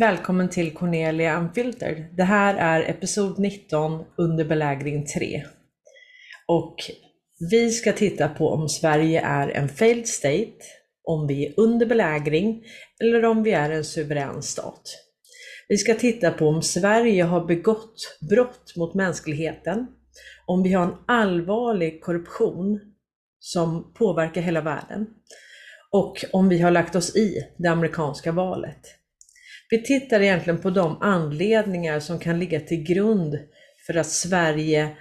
Välkommen till Cornelia Unfiltered. Det här är episod 19 under belägring 3. Och vi ska titta på om Sverige är en failed state, om vi är under belägring eller om vi är en suverän stat. Vi ska titta på om Sverige har begått brott mot mänskligheten, om vi har en allvarlig korruption som påverkar hela världen och om vi har lagt oss i det amerikanska valet. Vi tittar egentligen på de anledningar som kan ligga till grund för att Sverige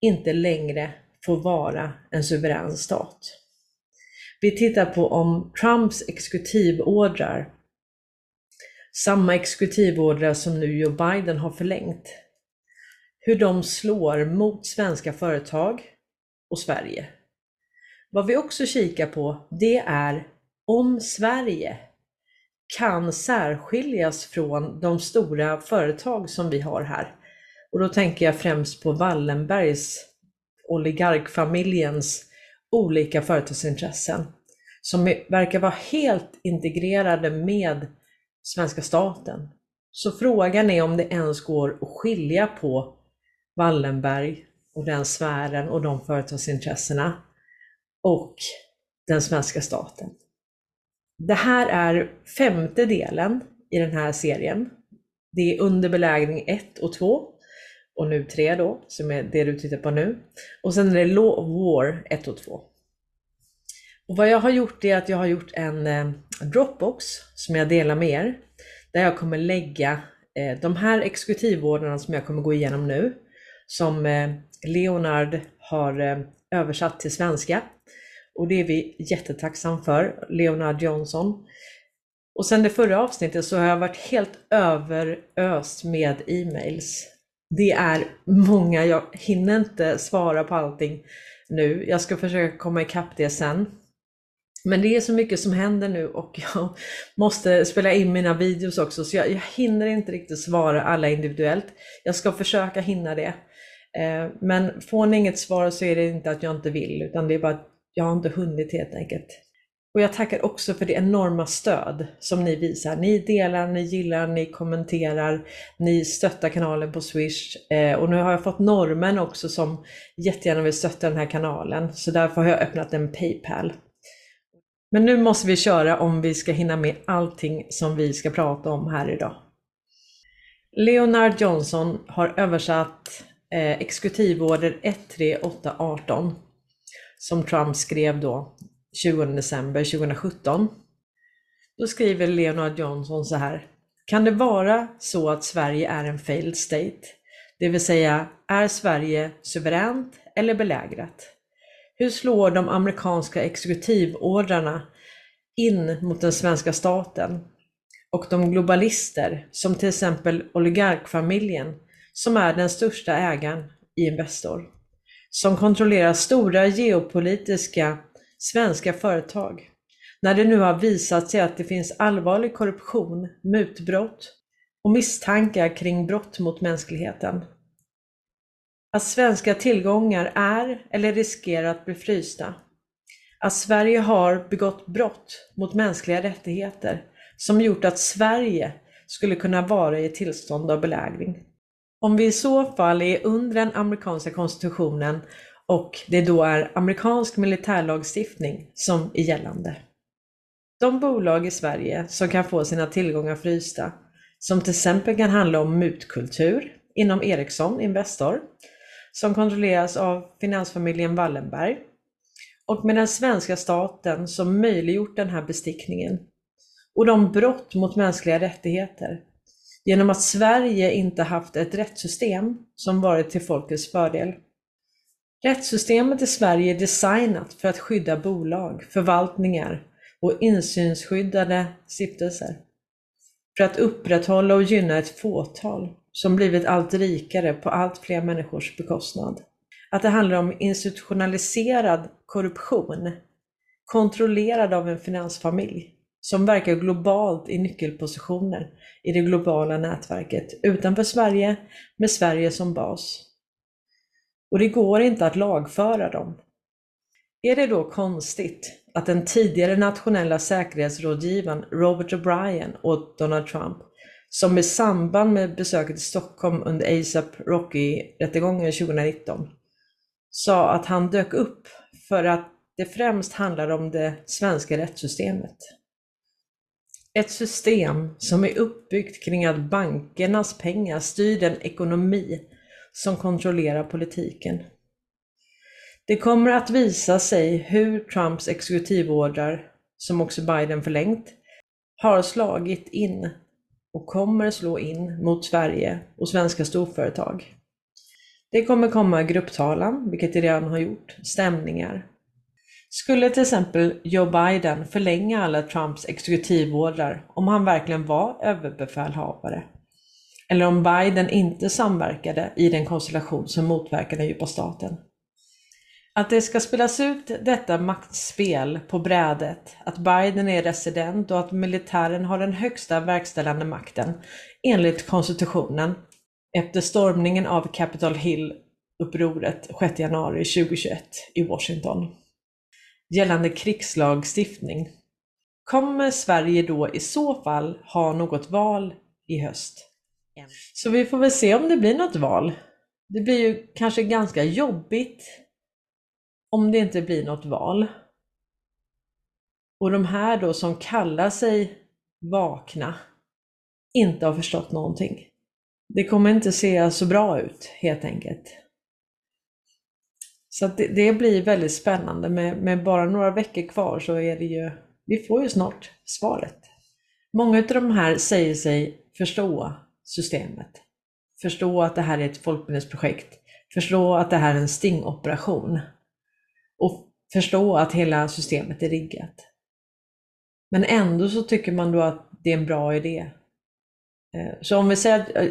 inte längre får vara en suverän stat. Vi tittar på om Trumps exekutivordrar, samma exekutivordrar som nu Joe Biden har förlängt, hur de slår mot svenska företag och Sverige. Vad vi också kikar på, det är om Sverige kan särskiljas från de stora företag som vi har här. Och då tänker jag främst på Wallenbergs, oligarkfamiljens olika företagsintressen som verkar vara helt integrerade med svenska staten. Så frågan är om det ens går att skilja på Wallenberg och den sfären och de företagsintressena och den svenska staten. Det här är femte delen i den här serien. Det är under belägring 1 och 2 och nu 3 då, som är det du tittar på nu. Och sen är det Law of War 1 och 2. Och vad jag har gjort är att jag har gjort en eh, Dropbox som jag delar med er, där jag kommer lägga eh, de här exekutivorderna som jag kommer gå igenom nu, som eh, Leonard har översatt till svenska och det är vi jättetacksam för, Leonard Johnson. Och sen det förra avsnittet så har jag varit helt överöst med e-mails. Det är många, jag hinner inte svara på allting nu. Jag ska försöka komma ikapp det sen. Men det är så mycket som händer nu och jag måste spela in mina videos också så jag, jag hinner inte riktigt svara alla individuellt. Jag ska försöka hinna det. Eh, men får ni inget svar så är det inte att jag inte vill utan det är bara att jag har inte hunnit helt enkelt. Och jag tackar också för det enorma stöd som ni visar. Ni delar, ni gillar, ni kommenterar, ni stöttar kanalen på Swish. Eh, och nu har jag fått normen också som jättegärna vill stötta den här kanalen. Så därför har jag öppnat en Paypal. Men nu måste vi köra om vi ska hinna med allting som vi ska prata om här idag. Leonard Johnson har översatt eh, exekutivorder 13818 som Trump skrev då 20 december 2017. Då skriver Leonard Johnson så här. Kan det vara så att Sverige är en failed state? Det vill säga, är Sverige suveränt eller belägrat? Hur slår de amerikanska exekutivordrarna in mot den svenska staten? Och de globalister, som till exempel oligarkfamiljen, som är den största ägaren i Investor som kontrollerar stora geopolitiska svenska företag. När det nu har visat sig att det finns allvarlig korruption, mutbrott och misstankar kring brott mot mänskligheten. Att svenska tillgångar är eller riskerar att bli frysta. Att Sverige har begått brott mot mänskliga rättigheter som gjort att Sverige skulle kunna vara i ett tillstånd av belägring. Om vi i så fall är under den amerikanska konstitutionen och det då är amerikansk militärlagstiftning som är gällande. De bolag i Sverige som kan få sina tillgångar frysta, som till exempel kan handla om mutkultur inom Ericsson Investor, som kontrolleras av finansfamiljen Wallenberg, och med den svenska staten som möjliggjort den här bestickningen, och de brott mot mänskliga rättigheter genom att Sverige inte haft ett rättssystem som varit till folkets fördel. Rättssystemet i Sverige är designat för att skydda bolag, förvaltningar och insynsskyddade stiftelser. För att upprätthålla och gynna ett fåtal som blivit allt rikare på allt fler människors bekostnad. Att det handlar om institutionaliserad korruption, kontrollerad av en finansfamilj som verkar globalt i nyckelpositioner i det globala nätverket utanför Sverige med Sverige som bas. Och det går inte att lagföra dem. Är det då konstigt att den tidigare nationella säkerhetsrådgivaren Robert O'Brien åt Donald Trump som i samband med besöket i Stockholm under ASAP Rocky-rättegången 2019 sa att han dök upp för att det främst handlar om det svenska rättssystemet. Ett system som är uppbyggt kring att bankernas pengar styr den ekonomi som kontrollerar politiken. Det kommer att visa sig hur Trumps exekutivordrar, som också Biden förlängt, har slagit in och kommer slå in mot Sverige och svenska storföretag. Det kommer komma grupptalan, vilket det redan har gjort, stämningar. Skulle till exempel Joe Biden förlänga alla Trumps exekutivordrar om han verkligen var överbefälhavare? Eller om Biden inte samverkade i den konstellation som motverkar den djupa staten? Att det ska spelas ut detta maktspel på brädet, att Biden är resident och att militären har den högsta verkställande makten enligt konstitutionen efter stormningen av Capitol Hill-upproret 6 januari 2021 i Washington. Gällande krigslagstiftning. Kommer Sverige då i så fall ha något val i höst? Så vi får väl se om det blir något val. Det blir ju kanske ganska jobbigt om det inte blir något val. Och de här då som kallar sig vakna inte har förstått någonting. Det kommer inte se så bra ut helt enkelt. Så det, det, blir väldigt spännande. Med, med, bara några veckor kvar så är det ju, vi får ju snart svaret. Många av de här säger sig förstå systemet. Förstå att det här är ett folkbildningsprojekt. Förstå att det här är en stingoperation och förstå att hela systemet är riggat. Men ändå så tycker man då att det är en bra idé. Eh, så om vi säger att eh,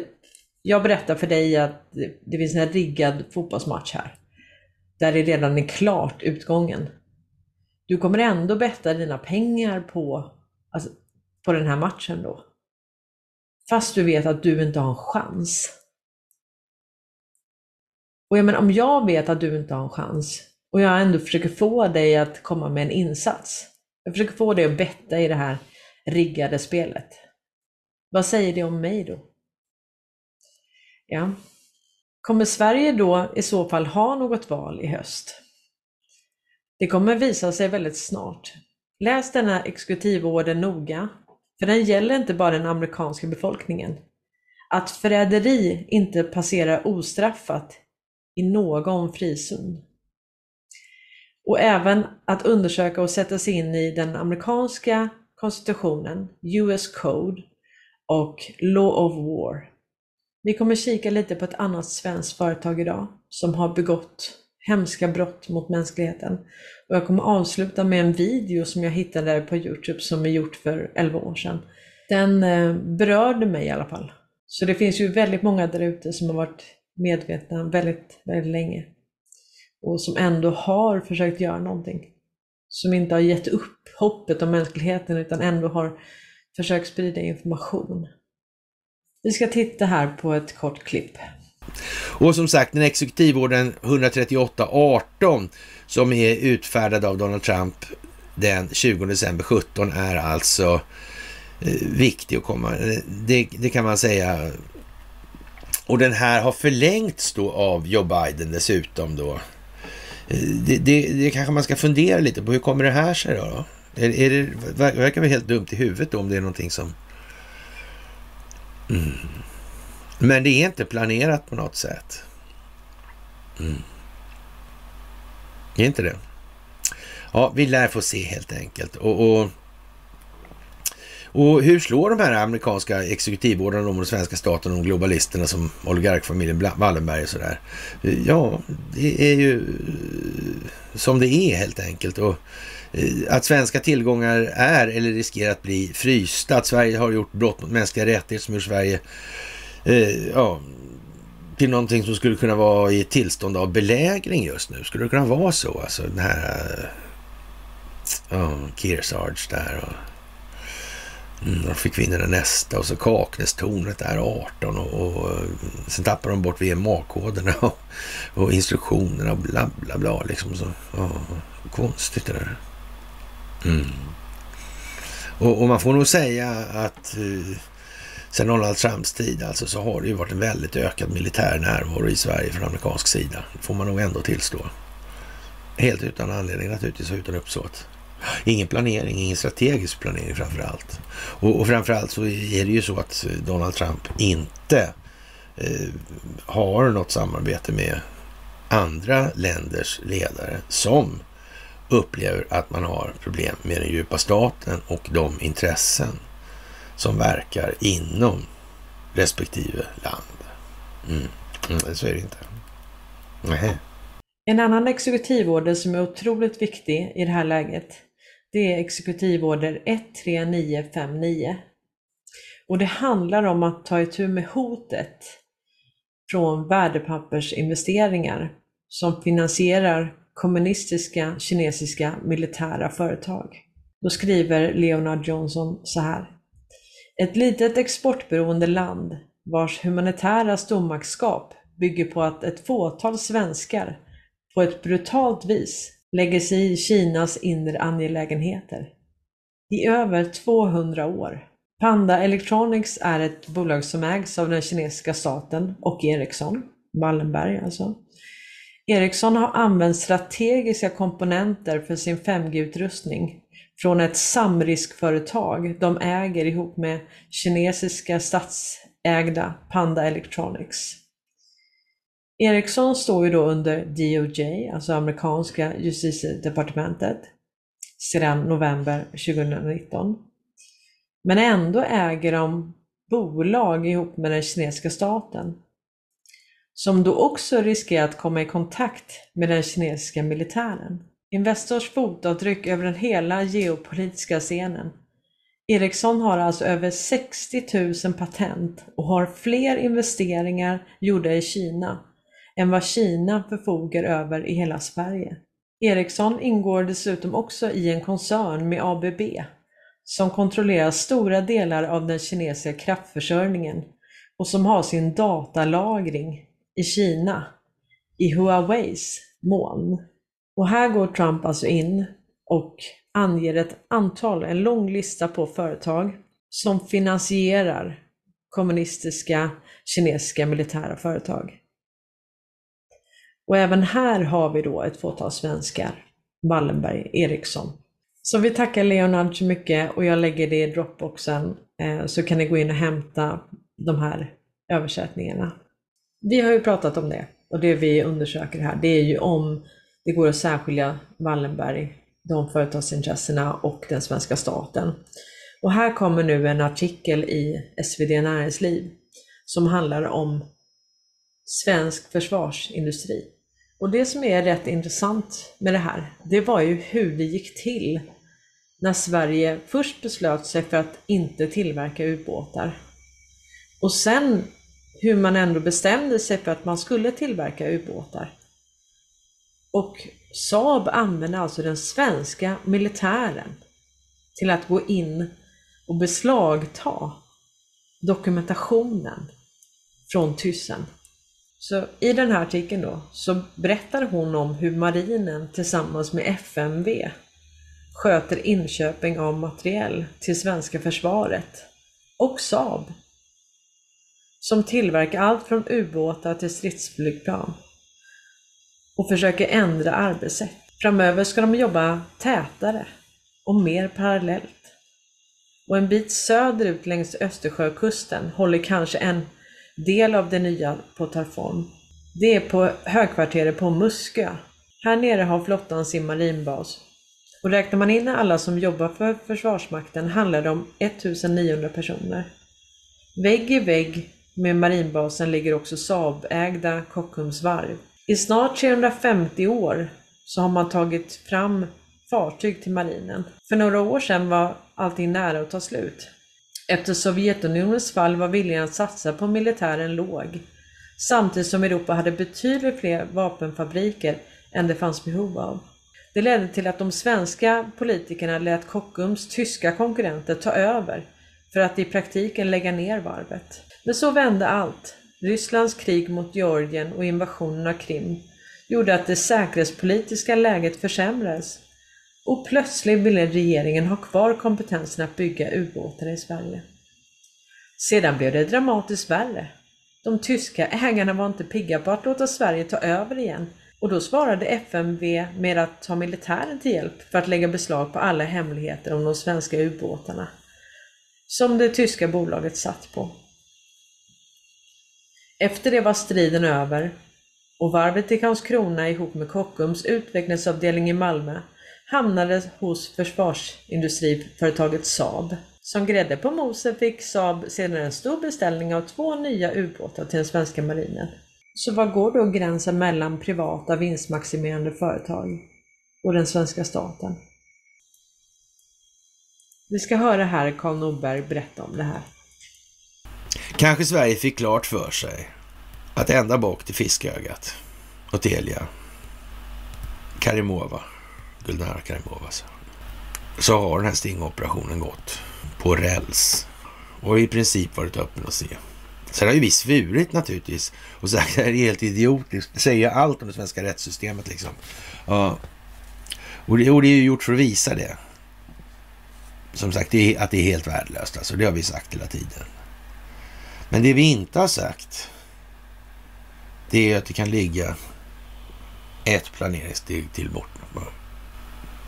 jag berättar för dig att det finns en riggad fotbollsmatch här, där det redan är klart utgången. Du kommer ändå betta dina pengar på, alltså, på den här matchen då. Fast du vet att du inte har en chans. Och jag menar, om jag vet att du inte har en chans, och jag ändå försöker få dig att komma med en insats. Jag försöker få dig att betta i det här riggade spelet. Vad säger det om mig då? Ja. Kommer Sverige då i så fall ha något val i höst? Det kommer visa sig väldigt snart. Läs denna exekutivorden noga, för den gäller inte bara den amerikanska befolkningen. Att förräderi inte passerar ostraffat i någon frizon och även att undersöka och sätta sig in i den amerikanska konstitutionen, US Code och Law of War. Vi kommer kika lite på ett annat svenskt företag idag som har begått hemska brott mot mänskligheten. Och jag kommer avsluta med en video som jag hittade på Youtube som är gjort för 11 år sedan. Den eh, berörde mig i alla fall. Så det finns ju väldigt många där ute som har varit medvetna väldigt, väldigt länge och som ändå har försökt göra någonting. Som inte har gett upp hoppet om mänskligheten utan ändå har försökt sprida information. Vi ska titta här på ett kort klipp. Och som sagt, den exekutivorden 138.18 som är utfärdad av Donald Trump den 20 december 17 är alltså eh, viktig att komma. Eh, det, det kan man säga. Och den här har förlängts då av Joe Biden dessutom då eh, det, det, det, kanske man ska fundera lite på. Hur kommer det här sig då? då? Är, är det, verkar väl helt dumt i huvudet då, om det är någonting som... Mm. Men det är inte planerat på något sätt. Mm. Det är inte det. Ja, vi lär få se helt enkelt. och, och och hur slår de här amerikanska exekutivorderna om den svenska staten och globalisterna som oligarkfamiljen Wallenberg och sådär? Ja, det är ju som det är helt enkelt. Och Eh, att svenska tillgångar är eller riskerar att bli frysta, att Sverige har gjort brott mot mänskliga rättigheter som gör Sverige eh, ja, till någonting som skulle kunna vara i ett tillstånd av belägring just nu. Skulle det kunna vara så? Alltså den här oh, Kearsarge där och Mm, då fick vi in den nästa och så Kaknästornet där 18 och, och, och sen tappar de bort VMA-koderna och, och, instruktionerna och bla bla bla liksom. Så, ja, konstigt det där. Mm. Och, och, man får nog säga att eh, sen Donald Trumps tid alltså så har det ju varit en väldigt ökad militär närvaro i Sverige från amerikansk sida. Får man nog ändå tillstå. Helt utan anledning naturligtvis och utan uppsåt. Ingen planering, ingen strategisk planering framför allt. Och, och framför allt så är det ju så att eh, Donald Trump inte eh, har något samarbete med andra länders ledare som upplever att man har problem med den djupa staten och de intressen som verkar inom respektive land. Mm. Mm, så är det inte. Nähä. En annan exekutivorder som är otroligt viktig i det här läget, det är exekutivorder 13959. Och det handlar om att ta itu med hotet från värdepappersinvesteringar som finansierar kommunistiska kinesiska militära företag. Då skriver Leonard Johnson så här. Ett litet exportberoende land vars humanitära stormaktskap bygger på att ett fåtal svenskar på ett brutalt vis lägger sig i Kinas inre angelägenheter. I över 200 år. Panda Electronics är ett bolag som ägs av den kinesiska staten och Ericsson, Wallenberg alltså. Ericsson har använt strategiska komponenter för sin 5G-utrustning från ett samriskföretag de äger ihop med kinesiska statsägda Panda Electronics. Ericsson står ju då under DOJ, alltså amerikanska justitiedepartementet, sedan november 2019. Men ändå äger de bolag ihop med den kinesiska staten som då också riskerar att komma i kontakt med den kinesiska militären. Investors fotavtryck över den hela geopolitiska scenen. Ericsson har alltså över 60 000 patent och har fler investeringar gjorda i Kina än vad Kina förfogar över i hela Sverige. Ericsson ingår dessutom också i en koncern med ABB som kontrollerar stora delar av den kinesiska kraftförsörjningen och som har sin datalagring i Kina i Huaweis moln. Och här går Trump alltså in och anger ett antal, en lång lista på företag som finansierar kommunistiska kinesiska militära företag. Och även här har vi då ett fåtal svenskar, Wallenberg, Ericsson. Så vi tackar Leonard så mycket och jag lägger det i Dropboxen eh, så kan ni gå in och hämta de här översättningarna. Vi har ju pratat om det och det vi undersöker här det är ju om det går att särskilja Wallenberg, de företagsintressena och den svenska staten. Och här kommer nu en artikel i SvD Näringsliv som handlar om svensk försvarsindustri. Och det som är rätt intressant med det här, det var ju hur det gick till när Sverige först beslöt sig för att inte tillverka ubåtar. Och sen hur man ändå bestämde sig för att man skulle tillverka ubåtar. Och Saab använde alltså den svenska militären till att gå in och beslagta dokumentationen från Thyssen. Så i den här artikeln då så berättar hon om hur marinen tillsammans med FMV sköter inköping av materiell till svenska försvaret och Saab som tillverkar allt från ubåtar till stridsflygplan och försöker ändra arbetssätt. Framöver ska de jobba tätare och mer parallellt. Och en bit söderut längs Östersjökusten håller kanske en del av det nya på att ta form. Det är på högkvarteret på Muskö. Här nere har flottan sin marinbas. Och räknar man in alla som jobbar för Försvarsmakten handlar det om 1900 personer. Vägg i vägg med marinbasen ligger också Saab-ägda Kockums varv. I snart 350 år så har man tagit fram fartyg till marinen. För några år sedan var allting nära att ta slut. Efter Sovjetunionens fall var viljan att satsa på militären låg, samtidigt som Europa hade betydligt fler vapenfabriker än det fanns behov av. Det ledde till att de svenska politikerna lät Kockums tyska konkurrenter ta över för att i praktiken lägga ner varvet. Men så vände allt. Rysslands krig mot Georgien och invasionen av Krim gjorde att det säkerhetspolitiska läget försämrades och plötsligt ville regeringen ha kvar kompetensen att bygga ubåtar i Sverige. Sedan blev det dramatiskt värre. De tyska ägarna var inte pigga på att låta Sverige ta över igen och då svarade FMV med att ta militären till hjälp för att lägga beslag på alla hemligheter om de svenska ubåtarna som det tyska bolaget satt på. Efter det var striden över och varvet i Karlskrona ihop med Kockums utvecklingsavdelning i Malmö hamnade hos försvarsindustriföretaget Saab. Som grädde på moset fick Saab sedan en stor beställning av två nya ubåtar till den svenska marinen. Så var går då gränsen mellan privata vinstmaximerande företag och den svenska staten? Vi ska höra här Karl Norberg berätta om det här. Kanske Sverige fick klart för sig att ända bak till fiskögat och Telia, Karimova, Gulnara Karimova, så, så har den här stingoperationen gått på räls och i princip varit öppen att se. Sen har ju vi svurit naturligtvis och sagt att det här är helt idiotiskt. Det säger allt om det svenska rättssystemet liksom. Ja. Och det, och det är ju gjort för att visa det. Som sagt, det är, att det är helt värdelöst. Alltså, det har vi sagt hela tiden. Men det vi inte har sagt, det är att det kan ligga ett planeringssteg till bort.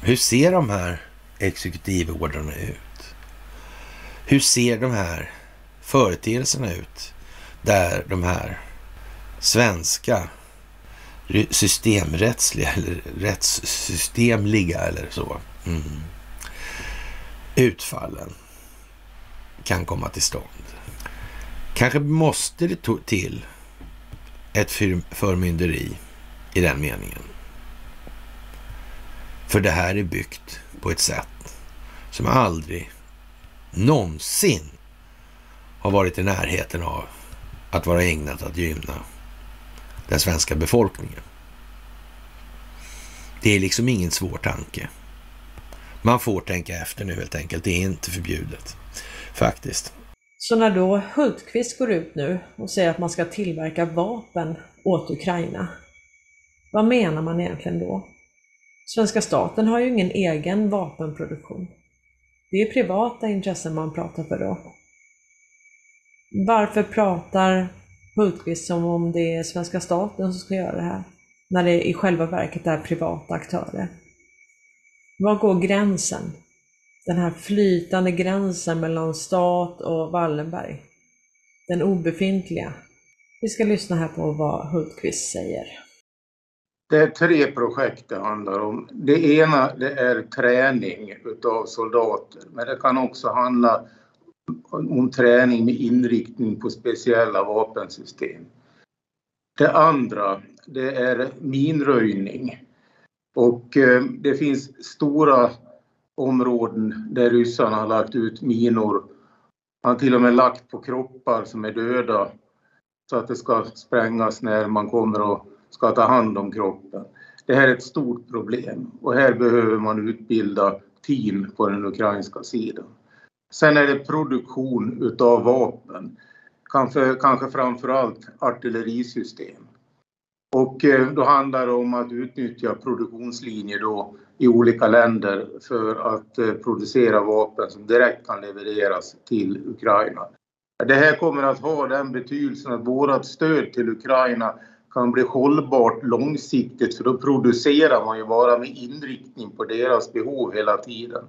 Hur ser de här exekutivordrarna ut? Hur ser de här företeelserna ut där de här svenska systemrättsliga eller rättssystemliga eller så mm, utfallen kan komma till stånd. Kanske måste det till ett förmynderi i den meningen. För det här är byggt på ett sätt som aldrig någonsin har varit i närheten av att vara ägnat att gynna den svenska befolkningen. Det är liksom ingen svår tanke. Man får tänka efter nu helt enkelt. Det är inte förbjudet faktiskt. Så när då Hultqvist går ut nu och säger att man ska tillverka vapen åt Ukraina, vad menar man egentligen då? Svenska staten har ju ingen egen vapenproduktion. Det är privata intressen man pratar för då. Varför pratar Hultqvist som om det är svenska staten som ska göra det här? När det i själva verket är privata aktörer. Var går gränsen? Den här flytande gränsen mellan stat och Wallenberg. Den obefintliga. Vi ska lyssna här på vad Hultqvist säger. Det är tre projekt det handlar om. Det ena det är träning utav soldater, men det kan också handla om träning med inriktning på speciella vapensystem. Det andra det är minröjning och eh, det finns stora områden där ryssarna har lagt ut minor. Man har till och med lagt på kroppar som är döda så att det ska sprängas när man kommer och ska ta hand om kroppen. Det här är ett stort problem och här behöver man utbilda team på den ukrainska sidan. Sen är det produktion utav vapen, kanske, kanske framförallt artillerisystem. Och eh, då handlar det om att utnyttja produktionslinjer då i olika länder för att eh, producera vapen som direkt kan levereras till Ukraina. Det här kommer att ha den betydelsen att vårt stöd till Ukraina kan bli hållbart långsiktigt för då producerar man ju bara med inriktning på deras behov hela tiden.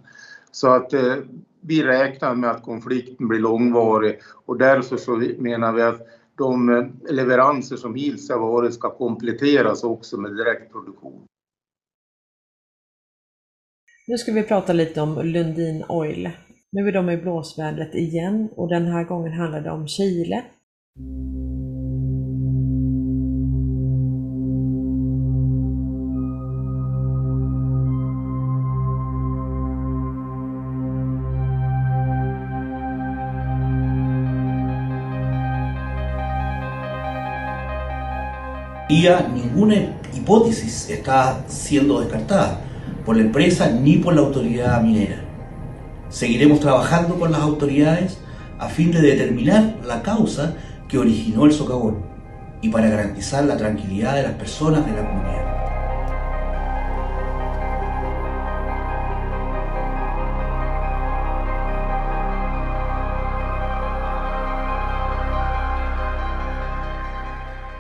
Så att eh, vi räknar med att konflikten blir långvarig och därför så menar vi att de eh, leveranser som hittills har varit ska kompletteras också med direktproduktion. Nu ska vi prata lite om Lundin Oil. Nu är de i blåsvädret igen och den här gången handlar det om Chile. Ninguna hipótesis está siendo descartada por la empresa ni por la autoridad minera. Seguiremos trabajando con las autoridades a fin de determinar la causa que originó el socavón y para garantizar la tranquilidad de las personas de la comunidad.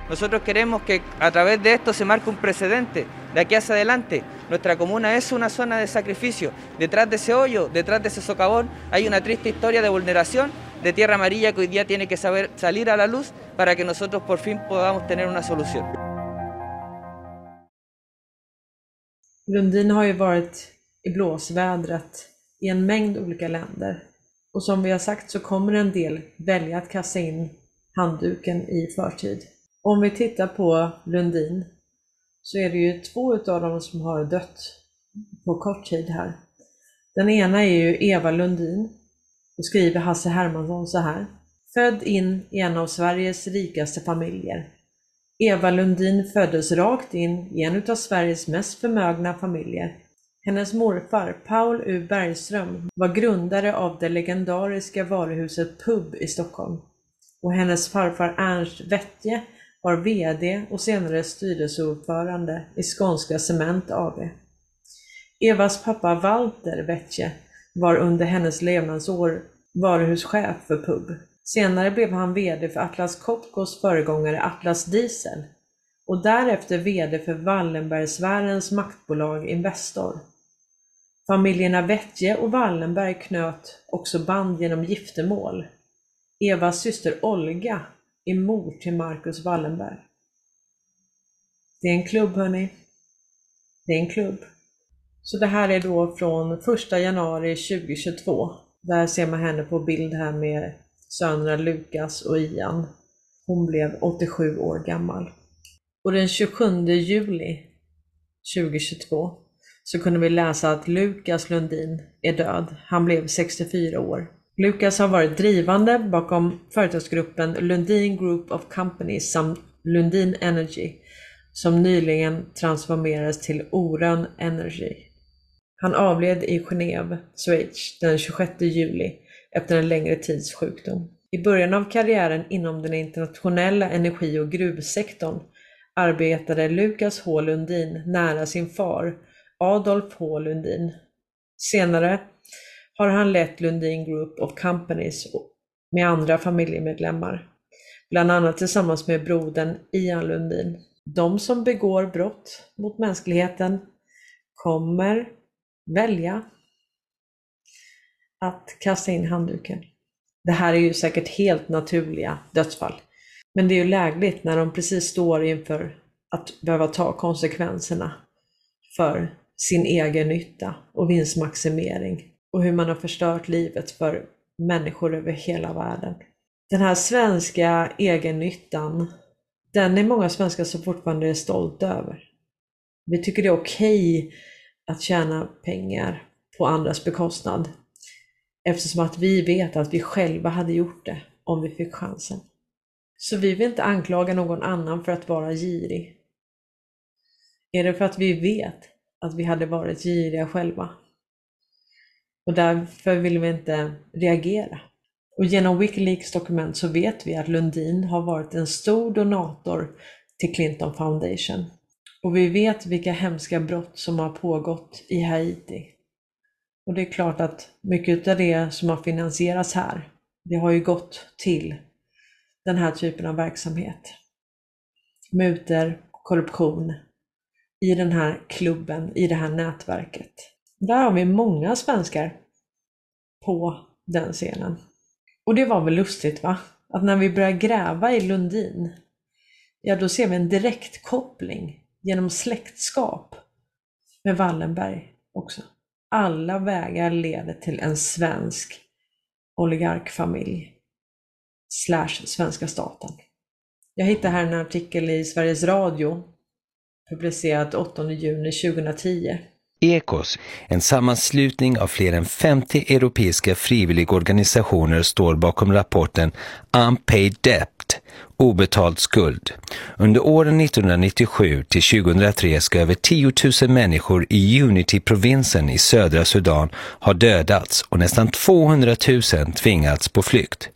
Nosotros queremos que a través de esto se marque un precedente de aquí hacia adelante. Nuestra comuna es una zona de sacrificio. Detrás de ese hoyo, detrás de ese socavón, hay una triste historia de vulneración de tierra amarilla que hoy día tiene que saber salir a la luz para que nosotros por fin podamos tener una solución. Lundin har ju varit i blåsvädret i en mängd olika länder. Och som vi har sagt så kommer en del välja att kasta in handduken i förtid. Om vi tittar på Lundin så är det ju två utav dem som har dött på kort tid här. Den ena är ju Eva Lundin. Då skriver Hasse Hermansson så här. Född in i en av Sveriges rikaste familjer. Eva Lundin föddes rakt in i en utav Sveriges mest förmögna familjer. Hennes morfar, Paul U Bergström, var grundare av det legendariska varuhuset Pub i Stockholm. Och hennes farfar Ernst Wettje var VD och senare styrelseordförande i Skånska Cement AB. Evas pappa Walter Wettje var under hennes levnadsår varuhuschef för Pub. Senare blev han VD för Atlas Copcos föregångare Atlas Diesel och därefter VD för Wallenbergsfärens maktbolag Investor. Familjerna Wettje och Wallenberg knöt också band genom giftermål. Evas syster Olga är mor till Marcus Wallenberg. Det är en klubb hörni. Det är en klubb. Så det här är då från 1 januari 2022. Där ser man henne på bild här med sönerna Lukas och Ian. Hon blev 87 år gammal. Och den 27 juli 2022 så kunde vi läsa att Lukas Lundin är död. Han blev 64 år. Lukas har varit drivande bakom företagsgruppen Lundin Group of Companies samt Lundin Energy som nyligen transformerades till Orön Energy. Han avled i Genève, Schweiz den 26 juli efter en längre tids sjukdom. I början av karriären inom den internationella energi och gruvsektorn arbetade Lukas H Lundin nära sin far Adolf H Lundin. Senare har han lett Lundin Group of Companies med andra familjemedlemmar, bland annat tillsammans med brodern Ian Lundin. De som begår brott mot mänskligheten kommer välja att kasta in handduken. Det här är ju säkert helt naturliga dödsfall. Men det är ju lägligt när de precis står inför att behöva ta konsekvenserna för sin egen nytta och vinstmaximering och hur man har förstört livet för människor över hela världen. Den här svenska egennyttan, den är många svenskar som fortfarande är stolta över. Vi tycker det är okej okay att tjäna pengar på andras bekostnad eftersom att vi vet att vi själva hade gjort det om vi fick chansen. Så vi vill inte anklaga någon annan för att vara girig. Är det för att vi vet att vi hade varit giriga själva? Och därför vill vi inte reagera. Och genom Wikileaks dokument så vet vi att Lundin har varit en stor donator till Clinton Foundation. Och vi vet vilka hemska brott som har pågått i Haiti. Och det är klart att mycket av det som har finansierats här, det har ju gått till den här typen av verksamhet. Muter, korruption i den här klubben, i det här nätverket. Där har vi många svenskar på den scenen. Och det var väl lustigt va? Att när vi börjar gräva i Lundin, ja då ser vi en direkt koppling genom släktskap med Wallenberg också. Alla vägar leder till en svensk oligarkfamilj slash svenska staten. Jag hittar här en artikel i Sveriges Radio publicerad 8 juni 2010 Ekos, en sammanslutning av fler än 50 europeiska frivilligorganisationer står bakom rapporten Unpaid Debt, obetald skuld. Under åren 1997 till 2003 ska över 10 000 människor i Unity-provinsen i södra Sudan ha dödats och nästan 200 000 tvingats på flykt.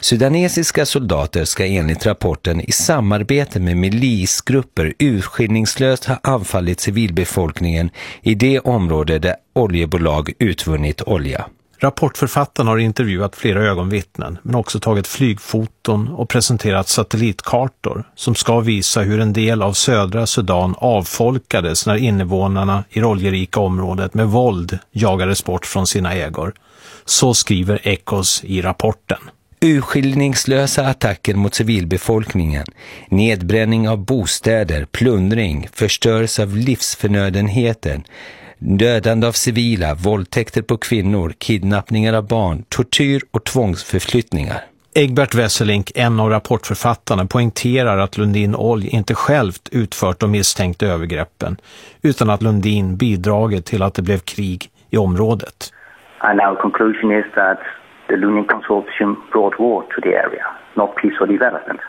Sudanesiska soldater ska enligt rapporten i samarbete med milisgrupper urskillningslöst ha anfallit civilbefolkningen i det område där oljebolag utvunnit olja. Rapportförfattaren har intervjuat flera ögonvittnen men också tagit flygfoton och presenterat satellitkartor som ska visa hur en del av södra Sudan avfolkades när invånarna i det oljerika området med våld jagades bort från sina ägor. Så skriver Echos i rapporten. Urskillningslösa attacker mot civilbefolkningen, nedbränning av bostäder, plundring, förstörelse av livsförnödenheter, dödande av civila, våldtäkter på kvinnor, kidnappningar av barn, tortyr och tvångsförflyttningar. Egbert Wesselink, en av rapportförfattarna, poängterar att Lundin Olj inte självt utfört de misstänkta övergreppen, utan att Lundin bidragit till att det blev krig i området. And our conclusion is that the Lundin Consortium brought war to the area, not peace or development,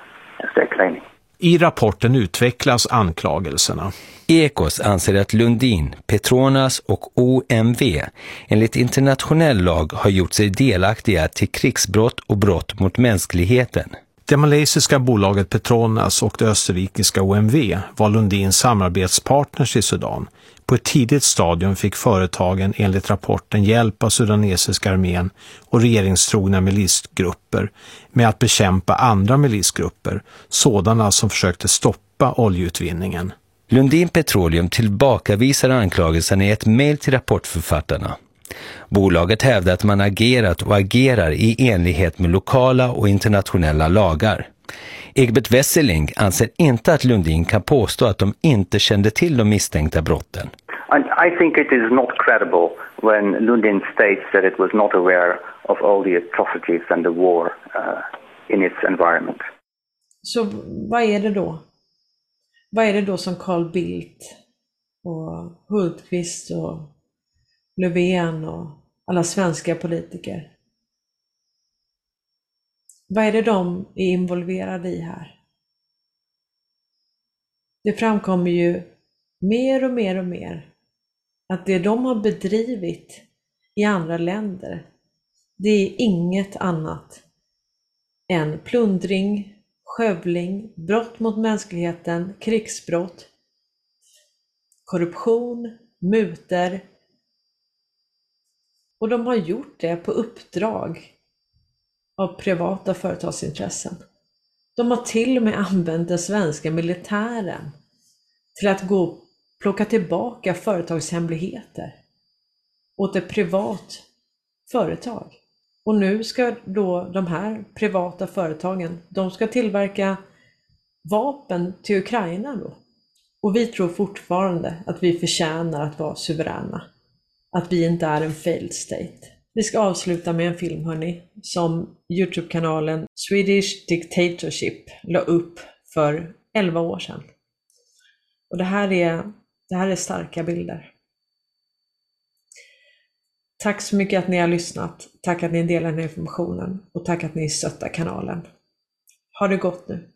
as they're claiming. I rapporten utvecklas anklagelserna. Ekos anser att Lundin, Petronas och OMV enligt internationell lag har gjort sig delaktiga till krigsbrott och brott mot mänskligheten. Det malaysiska bolaget Petronas och det österrikiska OMV var Lundins samarbetspartners i Sudan. På ett tidigt stadium fick företagen enligt rapporten hjälp av sudanesiska armén och regeringstrogna milisgrupper med att bekämpa andra milisgrupper, sådana som försökte stoppa oljeutvinningen. Lundin Petroleum tillbakavisar anklagelserna i ett mejl till rapportförfattarna. Bolaget hävdar att man agerat och agerar i enlighet med lokala och internationella lagar. Egbert Wesseling anser inte att Lundin kan påstå att de inte kände till de misstänkta brotten. I think it is not credible when Lundin states that it was not aware of all the atrocities and the war uh, in its environment. Så vad är det då? Vad är det då som Carl Bildt och Hultqvist och Löfven och alla svenska politiker vad är det de är involverade i här? Det framkommer ju mer och mer och mer att det de har bedrivit i andra länder, det är inget annat än plundring, skövling, brott mot mänskligheten, krigsbrott, korruption, muter. Och de har gjort det på uppdrag av privata företagsintressen. De har till och med använt den svenska militären till att gå och plocka tillbaka företagshemligheter åt ett privat företag. Och nu ska då de här privata företagen, de ska tillverka vapen till Ukraina då. Och vi tror fortfarande att vi förtjänar att vara suveräna. Att vi inte är en failed state. Vi ska avsluta med en film hörni, som Youtube-kanalen Swedish Dictatorship la upp för 11 år sedan. Och det här är, det här är starka bilder. Tack så mycket att ni har lyssnat. Tack att ni delar den här informationen och tack att ni stöttar kanalen. Ha det gott nu!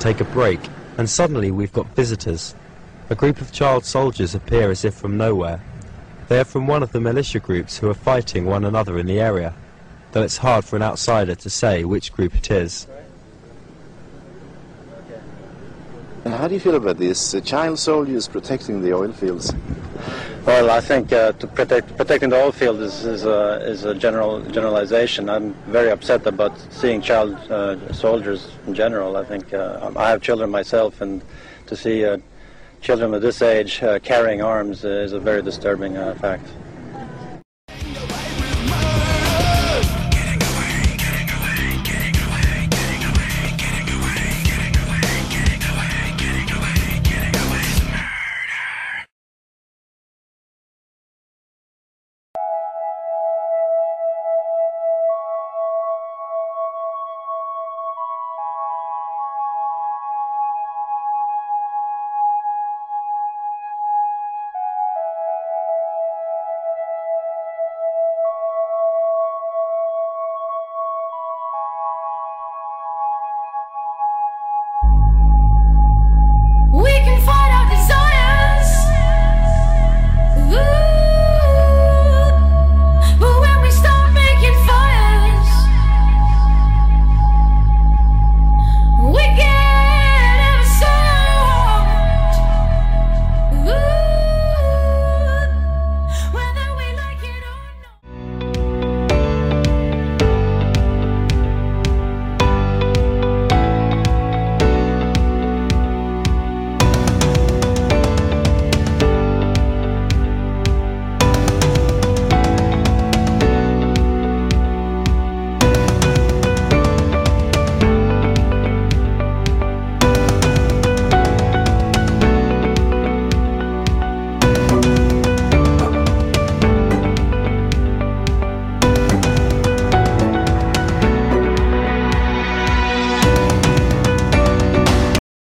Take a break, and suddenly we've got visitors. A group of child soldiers appear as if from nowhere. They are from one of the militia groups who are fighting one another in the area, though it's hard for an outsider to say which group it is. How do you feel about this? Uh, child soldiers protecting the oil fields? Well, I think uh, to protect protecting the oil field is, is, a, is a general generalization. I'm very upset about seeing child uh, soldiers in general. I think uh, I have children myself, and to see uh, children of this age uh, carrying arms is a very disturbing uh, fact.